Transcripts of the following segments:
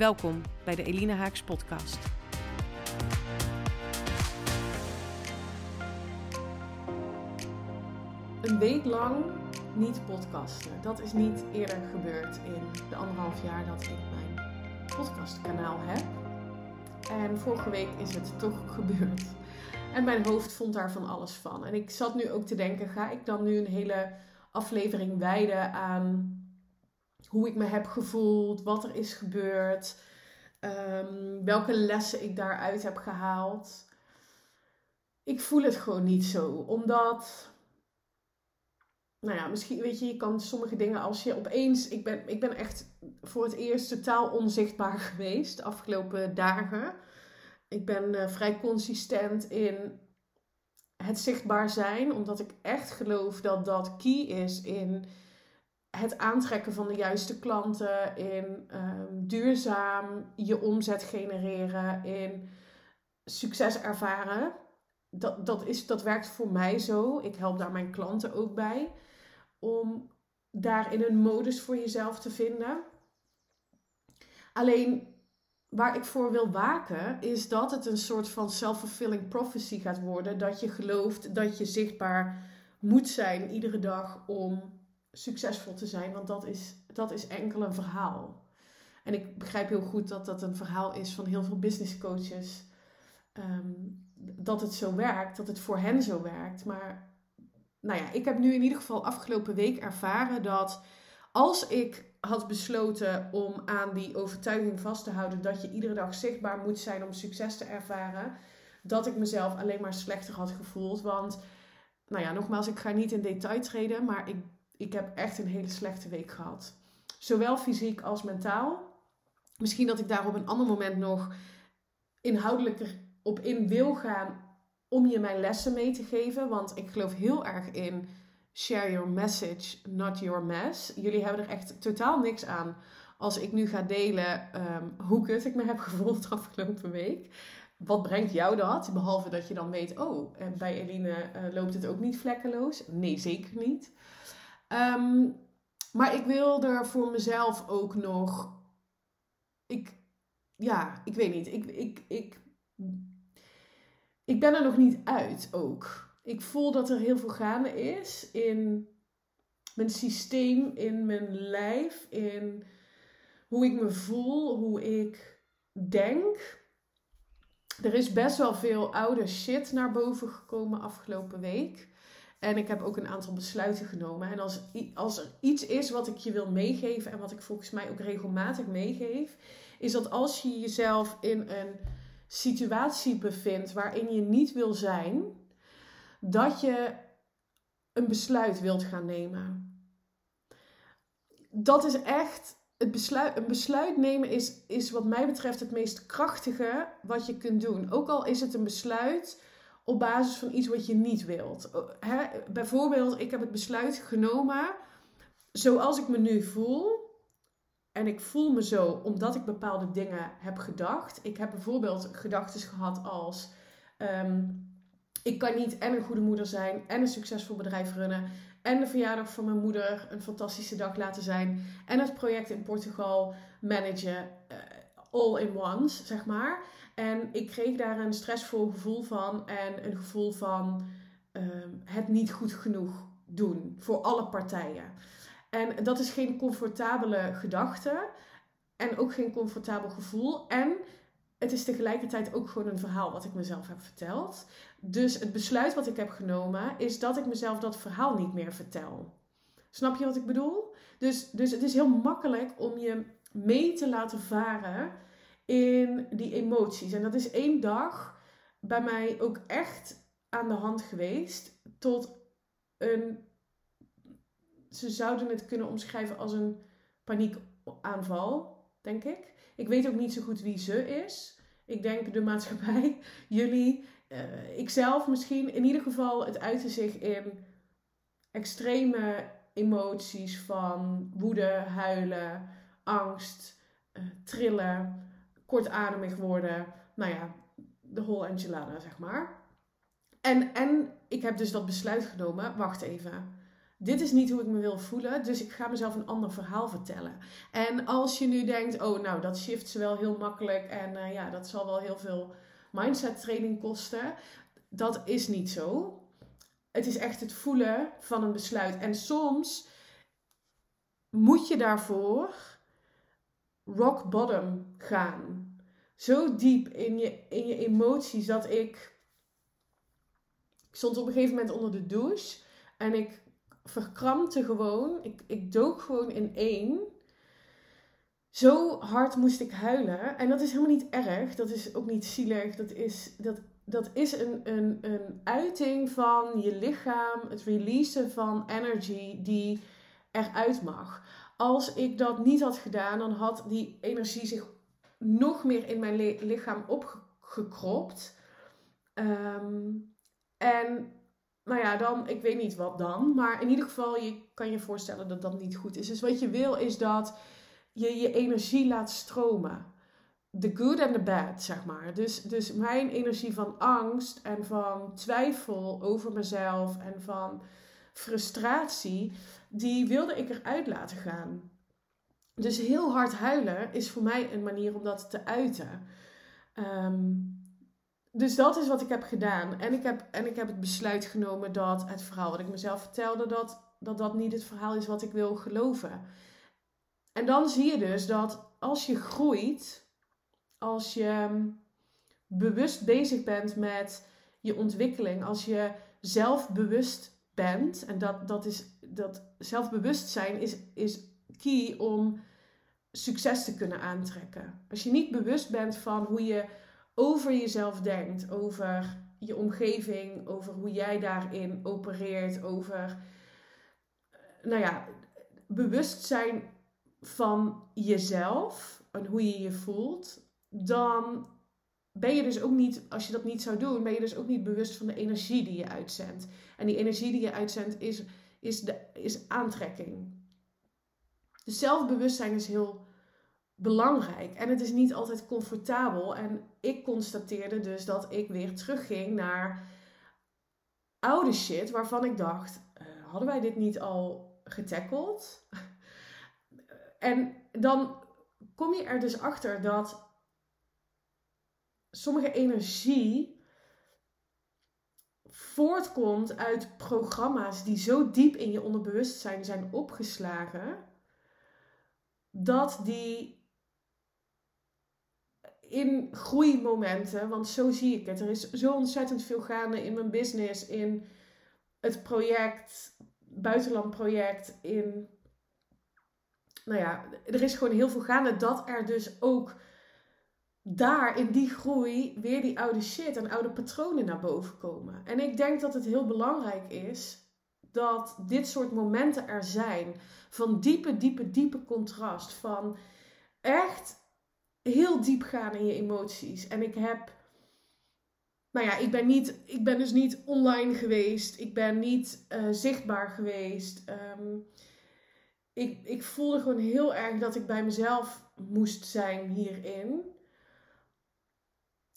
Welkom bij de Elina Haaks podcast. Een week lang niet podcasten. Dat is niet eerder gebeurd in de anderhalf jaar dat ik mijn podcastkanaal heb. En vorige week is het toch gebeurd. En mijn hoofd vond daar van alles van. En ik zat nu ook te denken: ga ik dan nu een hele aflevering wijden aan hoe ik me heb gevoeld, wat er is gebeurd, um, welke lessen ik daaruit heb gehaald. Ik voel het gewoon niet zo, omdat, nou ja, misschien weet je, je kan sommige dingen als je opeens, ik ben, ik ben echt voor het eerst totaal onzichtbaar geweest de afgelopen dagen. Ik ben uh, vrij consistent in het zichtbaar zijn, omdat ik echt geloof dat dat key is in het aantrekken van de juiste klanten, in um, duurzaam je omzet genereren, in succes ervaren. Dat, dat, is, dat werkt voor mij zo. Ik help daar mijn klanten ook bij. Om daarin een modus voor jezelf te vinden. Alleen waar ik voor wil waken, is dat het een soort van self-fulfilling prophecy gaat worden. Dat je gelooft dat je zichtbaar moet zijn iedere dag om succesvol te zijn, want dat is, dat is enkel een verhaal. En ik begrijp heel goed dat dat een verhaal is van heel veel business coaches. Ehm, dat het zo werkt, dat het voor hen zo werkt. Maar nou ja, ik heb nu in ieder geval afgelopen week ervaren dat als ik had besloten om aan die overtuiging vast te houden dat je iedere dag zichtbaar moet zijn om succes te ervaren, dat ik mezelf alleen maar slechter had gevoeld. Want, nou ja, nogmaals, ik ga niet in detail treden, maar ik ik heb echt een hele slechte week gehad. Zowel fysiek als mentaal. Misschien dat ik daar op een ander moment nog inhoudelijker op in wil gaan om je mijn lessen mee te geven. Want ik geloof heel erg in share your message, not your mess. Jullie hebben er echt totaal niks aan als ik nu ga delen um, hoe kut ik me heb gevoeld de afgelopen week. Wat brengt jou dat? Behalve dat je dan weet, oh, bij Eline uh, loopt het ook niet vlekkeloos. Nee, zeker niet. Ehm, maar ik wil er voor mezelf ook nog. Ik, ja, ik weet niet. Ik, ik, ik, ik ben er nog niet uit ook. Ik voel dat er heel veel gaande is in mijn systeem, in mijn lijf, in hoe ik me voel, hoe ik denk. Er is best wel veel oude shit naar boven gekomen afgelopen week. En ik heb ook een aantal besluiten genomen. En als, als er iets is wat ik je wil meegeven en wat ik volgens mij ook regelmatig meegeef, is dat als je jezelf in een situatie bevindt waarin je niet wil zijn, dat je een besluit wilt gaan nemen. Dat is echt. Het besluit, een besluit nemen is, is wat mij betreft het meest krachtige wat je kunt doen. Ook al is het een besluit op basis van iets wat je niet wilt. Hè? Bijvoorbeeld, ik heb het besluit genomen, zoals ik me nu voel. En ik voel me zo omdat ik bepaalde dingen heb gedacht. Ik heb bijvoorbeeld gedachten gehad als: ehm, ik kan niet en een goede moeder zijn en een succesvol bedrijf runnen. En de verjaardag van mijn moeder een fantastische dag laten zijn. En het project in Portugal managen. Uh, all in once, zeg maar. En ik kreeg daar een stressvol gevoel van en een gevoel van ehm, het niet goed genoeg doen voor alle partijen. En dat is geen comfortabele gedachte en ook geen comfortabel gevoel. En het is tegelijkertijd ook gewoon een verhaal wat ik mezelf heb verteld. Dus het besluit wat ik heb genomen is dat ik mezelf dat verhaal niet meer vertel. Snap je wat ik bedoel? Dus, dus het is heel makkelijk om je mee te laten varen in die emoties. En dat is één dag bij mij ook echt aan de hand geweest. Tot een. Ze zouden het kunnen omschrijven als een paniekaanval. denk ik. Ik weet ook niet zo goed wie ze is. Ik denk de maatschappij, jullie, uh, ikzelf misschien. In ieder geval, het uitte zich in extreme emoties van woede, huilen, angst, uh, trillen, kortademig worden. Nou ja, de whole enchilada, zeg maar. En, en ik heb dus dat besluit genomen, wacht even. Dit is niet hoe ik me wil voelen, dus ik ga mezelf een ander verhaal vertellen. En als je nu denkt, oh nou, dat shift ze wel heel makkelijk en uh, ja, dat zal wel heel veel mindset training kosten. Dat is niet zo. Het is echt het voelen van een besluit. En soms moet je daarvoor rock bottom gaan. Zo diep in je, in je emoties dat ik. Ik stond op een gegeven moment onder de douche en ik verkrampte gewoon. Ik, ik dook gewoon in één. Zo hard moest ik huilen. En dat is helemaal niet erg. Dat is ook niet zielig. Dat is, dat, dat is een, een, een uiting van je lichaam. Het releasen van energy die eruit mag. Als ik dat niet had gedaan, dan had die energie zich nog meer in mijn lichaam opgekropt. Ehm, en nou ja, dan, ik weet niet wat dan. Maar in ieder geval, je kan je voorstellen dat dat niet goed is. Dus wat je wil is dat je je energie laat stromen. The good and the bad, zeg maar. Dus, dus mijn energie van angst en van twijfel over mezelf en van frustratie, die wilde ik eruit laten gaan. Dus heel hard huilen is voor mij een manier om dat te uiten. Um, dus dat is wat ik heb gedaan. En ik heb, en ik heb het besluit genomen dat het verhaal wat ik mezelf vertelde, dat, dat dat niet het verhaal is wat ik wil geloven. En dan zie je dus dat als je groeit, als je bewust bezig bent met je ontwikkeling, als je zelfbewust bent, en dat, dat is dat zelfbewustzijn is, is key om succes te kunnen aantrekken. Als je niet bewust bent van hoe je over jezelf denkt, over je omgeving, over hoe jij daarin opereert, over, nou ja, bewustzijn van jezelf en hoe je je voelt, dan ben je dus ook niet, als je dat niet zou doen, ben je dus ook niet bewust van de energie die je uitzendt. En die energie die je uitzendt is, is, de, is aantrekking. Dus zelfbewustzijn is heel belangrijk. En het is niet altijd comfortabel. En ik constateerde dus dat ik weer terugging naar oude shit waarvan ik dacht: uh, hadden wij dit niet al getackled? en dan kom je er dus achter dat sommige energie voortkomt uit programma's die zo diep in je onderbewustzijn zijn opgeslagen, dat die in groeimomenten, want zo zie ik het. Er is zo ontzettend veel gaande in mijn business, in het project, buitenlandproject, in. Nou ja, er is gewoon heel veel gaande dat er dus ook daar in die groei weer die oude shit en oude patronen naar boven komen. En ik denk dat het heel belangrijk is dat dit soort momenten er zijn van diepe, diepe, diepe contrast. Van echt heel diep gaan in je emoties. En ik heb. Nou ja, ik ben, niet, ik ben dus niet online geweest. Ik ben niet uh, zichtbaar geweest. Um, ik, ik voelde gewoon heel erg dat ik bij mezelf moest zijn hierin.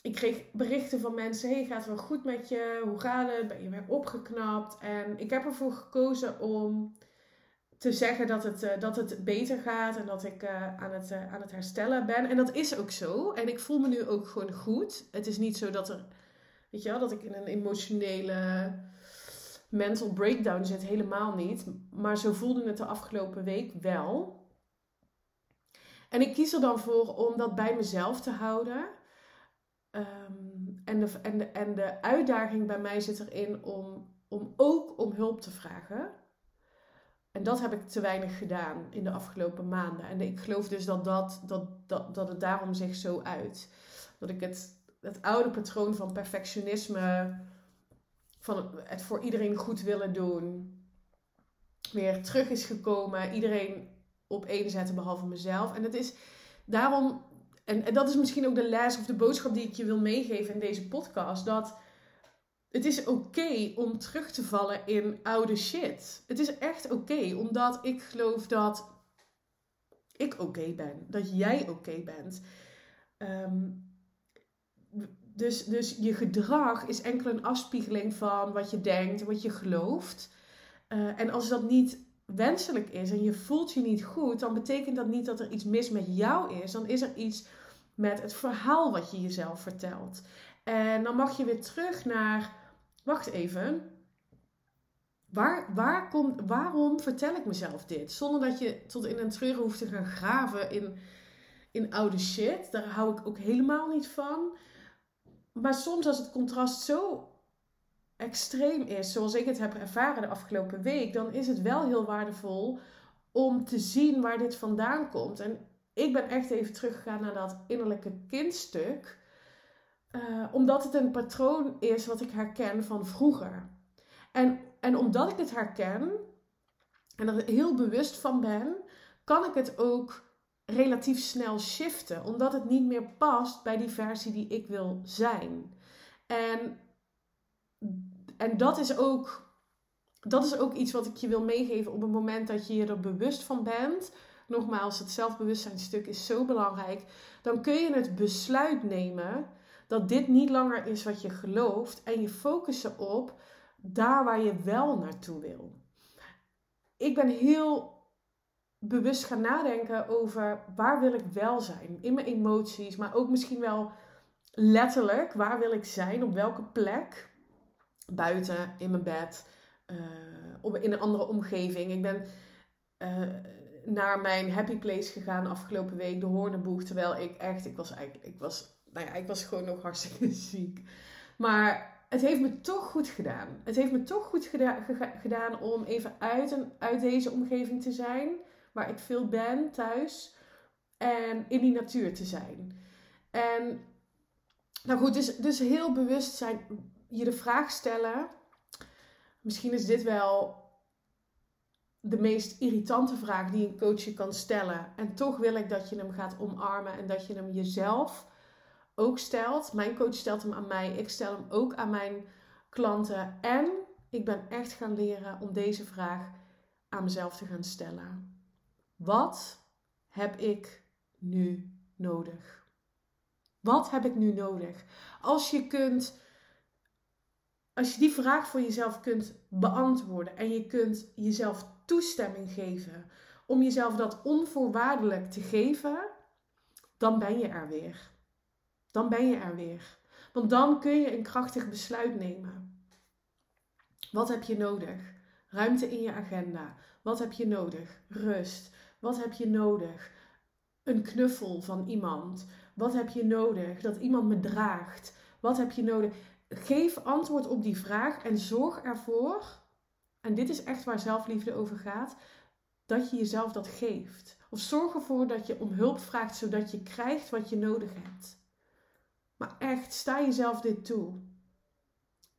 Ik kreeg berichten van mensen: hey, gaat het wel goed met je? Hoe gaat het? Ben je weer opgeknapt? En ik heb ervoor gekozen om te zeggen dat het, uh, dat het beter gaat en dat ik uh, aan, het, uh, aan het herstellen ben. En dat is ook zo. En ik voel me nu ook gewoon goed. Het is niet zo dat er, weet je wel, dat ik in een emotionele mental breakdown zit. Helemaal niet. Maar zo voelde het de afgelopen week wel. En ik kies er dan voor om dat bij mezelf te houden. Um, en, de, en, de, en de uitdaging bij mij zit erin om, om ook om hulp te vragen. En dat heb ik te weinig gedaan in de afgelopen maanden. En ik geloof dus dat, dat, dat, dat, dat het daarom zich zo uit. Dat ik het, het oude patroon van perfectionisme, van het voor iedereen goed willen doen, weer terug is gekomen. Iedereen op één zetten behalve mezelf. En het is daarom, en, dat is misschien ook de les of de boodschap die ik je wil meegeven in deze podcast, dat het is oké om terug te vallen in oude shit. Het is echt oké, omdat ik geloof dat ik oké ben, dat jij oké bent. Ehm, dus, dus je gedrag is enkel een afspiegeling van wat je denkt, wat je gelooft. Uh, en als dat niet wenselijk is en je voelt je niet goed, dan betekent dat niet dat er iets mis met jou is. Dan is er iets met het verhaal wat je jezelf vertelt. En dan mag je weer terug naar, wacht even, waar, waar komt, waarom vertel ik mezelf dit? Zonder dat je tot in een treuren hoeft te gaan graven in, in oude shit. Daar hou ik ook helemaal niet van. Maar soms als het contrast zo extreem is, zoals ik het heb ervaren de afgelopen week, dan is het wel heel waardevol om te zien waar dit vandaan komt. En ik ben echt even teruggegaan naar dat innerlijke kindstuk, uh, omdat het een patroon is wat ik herken van vroeger. En, en omdat ik het herken en er heel bewust van ben, kan ik het ook relatief snel shiften, omdat het niet meer past bij die versie die ik wil zijn. En en dat is ook, dat is ook iets wat ik je wil meegeven op het moment dat je je er bewust van bent. Nogmaals, het zelfbewustzijnstuk is zo belangrijk. Dan kun je het besluit nemen dat dit niet langer is wat je gelooft. En je focussen op daar waar je wel naartoe wil. Ik ben heel bewust gaan nadenken over waar wil ik wel zijn. In mijn emoties, maar ook misschien wel letterlijk. Waar wil ik zijn? Op welke plek? Buiten, in mijn bed, uh, in een andere omgeving. Ik ben uh, naar mijn happy place gegaan afgelopen week, de Hoornenboeg. Terwijl ik echt, ik was eigenlijk, ik was, nou ja, ik was gewoon nog hartstikke ziek. Maar het heeft me toch goed gedaan. Het heeft me toch goed geda gedaan om even uit, uit deze omgeving te zijn, waar ik veel ben thuis, en in die natuur te zijn. En nou goed, dus, dus heel bewust zijn je de vraag stellen. Misschien is dit wel de meest irritante vraag die een coach je kan stellen. En toch wil ik dat je hem gaat omarmen en dat je hem jezelf ook stelt. Mijn coach stelt hem aan mij, ik stel hem ook aan mijn klanten. En ik ben echt gaan leren om deze vraag aan mezelf te gaan stellen. Wat heb ik nu nodig? Wat heb ik nu nodig? Als je kunt als je die vraag voor jezelf kunt beantwoorden en je kunt jezelf toestemming geven om jezelf dat onvoorwaardelijk te geven, dan ben je er weer. Dan ben je er weer. Want dan kun je een krachtig besluit nemen. Wat heb je nodig? Ruimte in je agenda. Wat heb je nodig? Rust. Wat heb je nodig? Een knuffel van iemand. Wat heb je nodig? Dat iemand me draagt. Wat heb je nodig? Geef antwoord op die vraag en zorg ervoor, en dit is echt waar zelfliefde over gaat, dat je jezelf dat geeft. Of zorg ervoor dat je om hulp vraagt zodat je krijgt wat je nodig hebt. Maar echt, sta jezelf dit toe.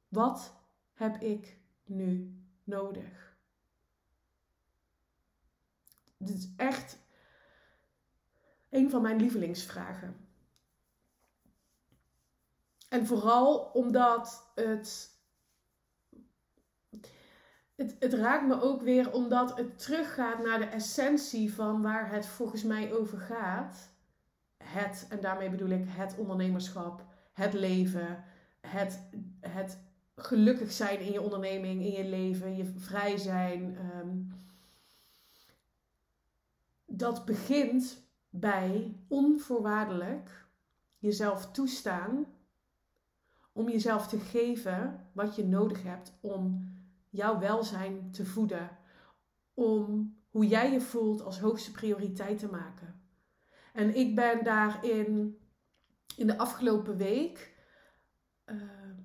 Wat heb ik nu nodig? Dit is echt een van mijn lievelingsvragen. En vooral omdat het, het, het raakt me ook weer omdat het teruggaat naar de essentie van waar het volgens mij over gaat. Het, en daarmee bedoel ik het ondernemerschap, het leven, het, het gelukkig zijn in je onderneming, in je leven, je vrij zijn. Ehm, dat begint bij onvoorwaardelijk jezelf toestaan om jezelf te geven wat je nodig hebt om jouw welzijn te voeden. Om hoe jij je voelt als hoogste prioriteit te maken. En ik ben daarin, in de afgelopen week, ehm,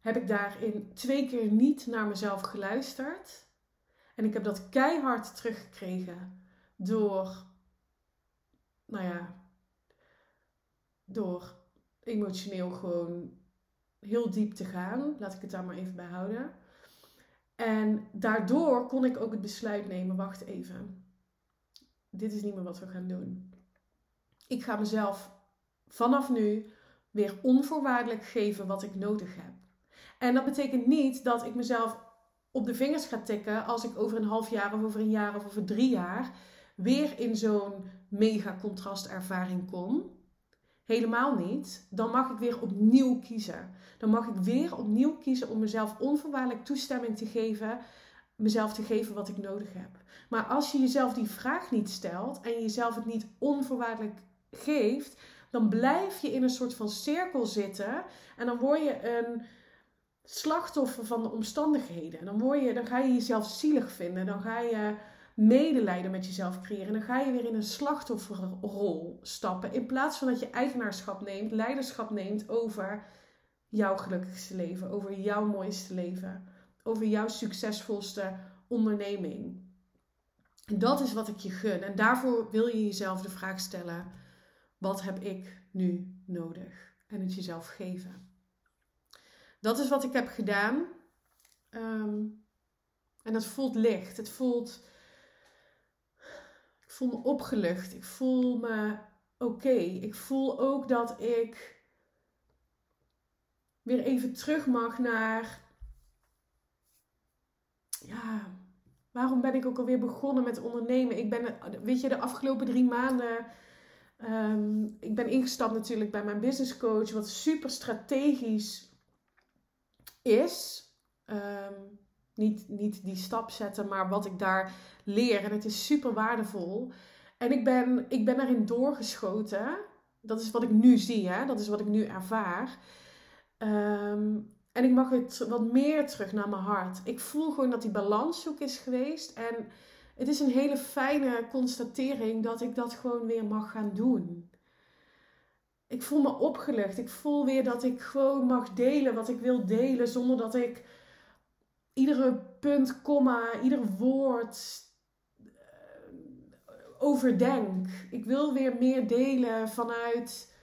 heb ik daarin twee keer niet naar mezelf geluisterd. En ik heb dat keihard teruggekregen door, nou ja, door emotioneel gewoon heel diep te gaan. Laat ik het daar maar even bij houden. En daardoor kon ik ook het besluit nemen: wacht even. Dit is niet meer wat we gaan doen. ik ga mezelf vanaf nu weer onvoorwaardelijk geven wat ik nodig heb. En dat betekent niet dat ik mezelf op de vingers ga tikken als ik over een half jaar of over een jaar of over drie jaar weer in zo'n mega contrastervaring kom. Helemaal niet. Dan mag ik weer opnieuw kiezen. Dan mag ik weer opnieuw kiezen om mezelf onvoorwaardelijk toestemming te geven, mezelf te geven wat ik nodig heb. Maar als je jezelf die vraag niet stelt en jezelf het niet onvoorwaardelijk geeft, dan blijf je in een soort van cirkel zitten en dan word je een slachtoffer van de omstandigheden. Dan, word je, dan ga je jezelf zielig vinden, dan ga je medelijden met jezelf creëren. Dan ga je weer in een slachtofferrol stappen. In plaats van dat je eigenaarschap neemt, leiderschap neemt over jouw gelukkigste leven, over jouw mooiste leven, over jouw succesvolste onderneming. En dat is wat ik je gun. En daarvoor wil je jezelf de vraag stellen: wat heb ik nu nodig? En het jezelf geven. Dat is wat ik heb gedaan. Ehm, en het voelt licht. Het voelt voel me opgelucht. Ik voel me oké. Ik voel ook dat ik weer even terug mag naar. Ja, waarom ben ik ook alweer begonnen met ondernemen? Ik ben, weet je, de afgelopen drie maanden. Um, ik ben ingestapt natuurlijk bij mijn business coach, wat super strategisch is. Um, niet, niet die stap zetten, maar wat ik daar leer. En het is super waardevol. En ik ben, ik ben daarin doorgeschoten. Dat is wat ik nu zie, hè? dat is wat ik nu ervaar. Ehm, en ik mag het wat meer terug naar mijn hart. Ik voel gewoon dat die balans zoek is geweest. En het is een hele fijne constatering dat ik dat gewoon weer mag gaan doen. Ik voel me opgelucht. Ik voel weer dat ik gewoon mag delen wat ik wil delen zonder dat ik iedere punt, komma, ieder woord uh, overdenk. Ik wil weer meer delen vanuit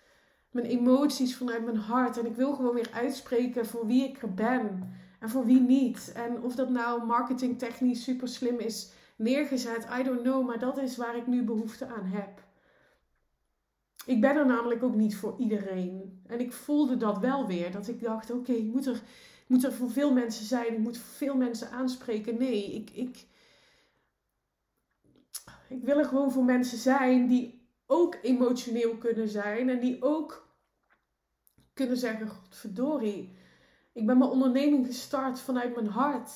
mijn emoties, vanuit mijn hart. En ik wil gewoon weer uitspreken voor wie ik er ben en voor wie niet. En of dat nou marketingtechnisch super slim is neergezet, I don't know. Maar dat is waar ik nu behoefte aan heb. Ik ben er namelijk ook niet voor iedereen. En ik voelde dat wel weer. Dat ik dacht, oké, ik moet er moet er voor veel mensen zijn. Ik moet veel mensen aanspreken. Nee, ik, ik, ik wil er gewoon voor mensen zijn die ook emotioneel kunnen zijn. En die ook kunnen zeggen, godverdorie, ik ben mijn onderneming gestart vanuit mijn hart.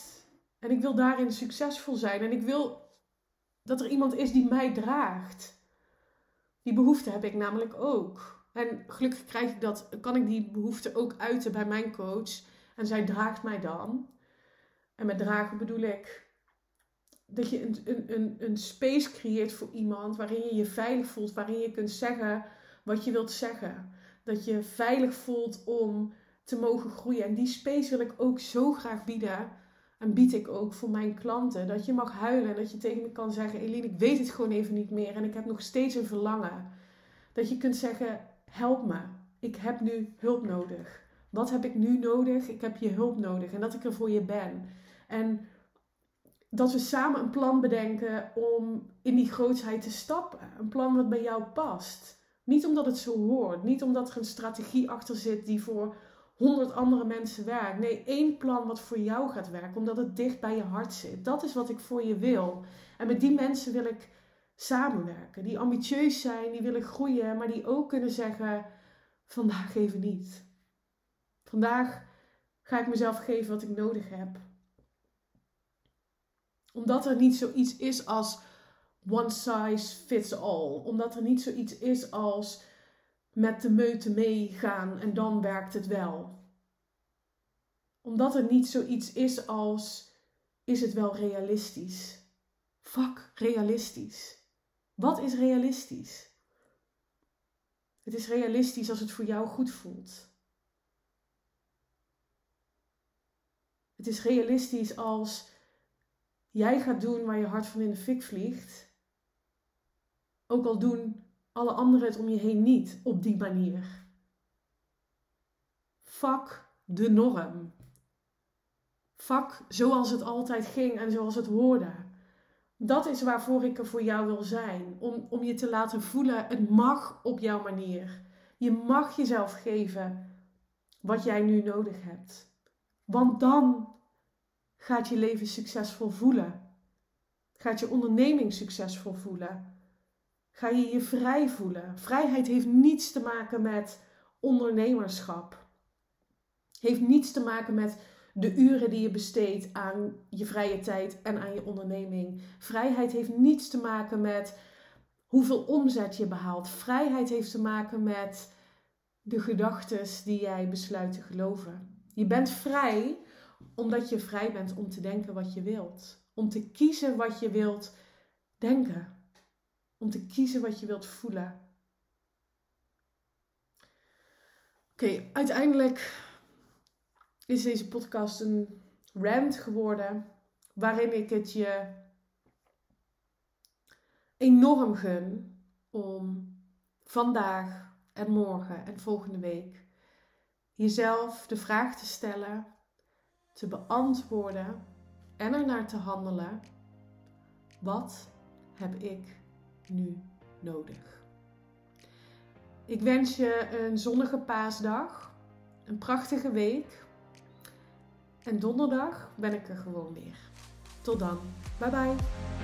En ik wil daarin succesvol zijn. En ik wil dat er iemand is die mij draagt. Die behoefte heb ik namelijk ook. En gelukkig krijg ik dat, kan ik die behoefte ook uiten bij mijn coach. En zij draagt mij dan. En met dragen bedoel ik dat je een, een, een, een space creëert voor iemand waarin je je veilig voelt, waarin je kunt zeggen wat je wilt zeggen. Dat je veilig voelt om te mogen groeien. En die space wil ik ook zo graag bieden. En bied ik ook voor mijn klanten. Dat je mag huilen en dat je tegen me kan zeggen: Eline, ik weet het gewoon even niet meer. En ik heb nog steeds een verlangen. Dat je kunt zeggen: Help me. Ik heb nu hulp nodig. Wat heb ik nu nodig? Ik heb je hulp nodig en dat ik er voor je ben. En dat we samen een plan bedenken om in die grootsheid te stappen. Een plan wat bij jou past. Niet omdat het zo hoort, niet omdat er een strategie achter zit die voor honderd andere mensen werkt. Nee, één plan wat voor jou gaat werken, omdat het dicht bij je hart zit. Dat is wat ik voor je wil. En met die mensen wil ik samenwerken. Die ambitieus zijn, die willen groeien, maar die ook kunnen zeggen: vandaag even niet. Vandaag ga ik mezelf geven wat ik nodig heb. Omdat er niet zoiets is als one size fits all. Omdat er niet zoiets is als met de meute meegaan en dan werkt het wel. Omdat er niet zoiets is als is het wel realistisch. Fuck, realistisch. Wat is realistisch? Het is realistisch als het voor jou goed voelt. Het is realistisch als jij gaat doen waar je hart van in de fik vliegt. Ook al doen alle anderen het om je heen niet op die manier. Fuck de norm. Fuck zoals het altijd ging en zoals het hoorde. Dat is waarvoor ik er voor jou wil zijn. Om, om je te laten voelen, het mag op jouw manier. Je mag jezelf geven wat jij nu nodig hebt. Want dan gaat je leven succesvol voelen. Gaat je onderneming succesvol voelen. Ga je je vrij voelen. Vrijheid heeft niets te maken met ondernemerschap. Heeft niets te maken met de uren die je besteedt aan je vrije tijd en aan je onderneming. Vrijheid heeft niets te maken met hoeveel omzet je behaalt. Vrijheid heeft te maken met de gedachten die jij besluit te geloven. Je bent vrij omdat je vrij bent om te denken wat je wilt. Om te kiezen wat je wilt denken. Om te kiezen wat je wilt voelen. Oké, uiteindelijk is deze podcast een rant geworden waarin ik het je enorm gun om vandaag en morgen en volgende week jezelf de vraag te stellen, te beantwoorden en ernaar te handelen: wat heb ik nu nodig? Ik wens je een zonnige paasdag, een prachtige week en donderdag ben ik er gewoon weer. Tot dan. Bye bye.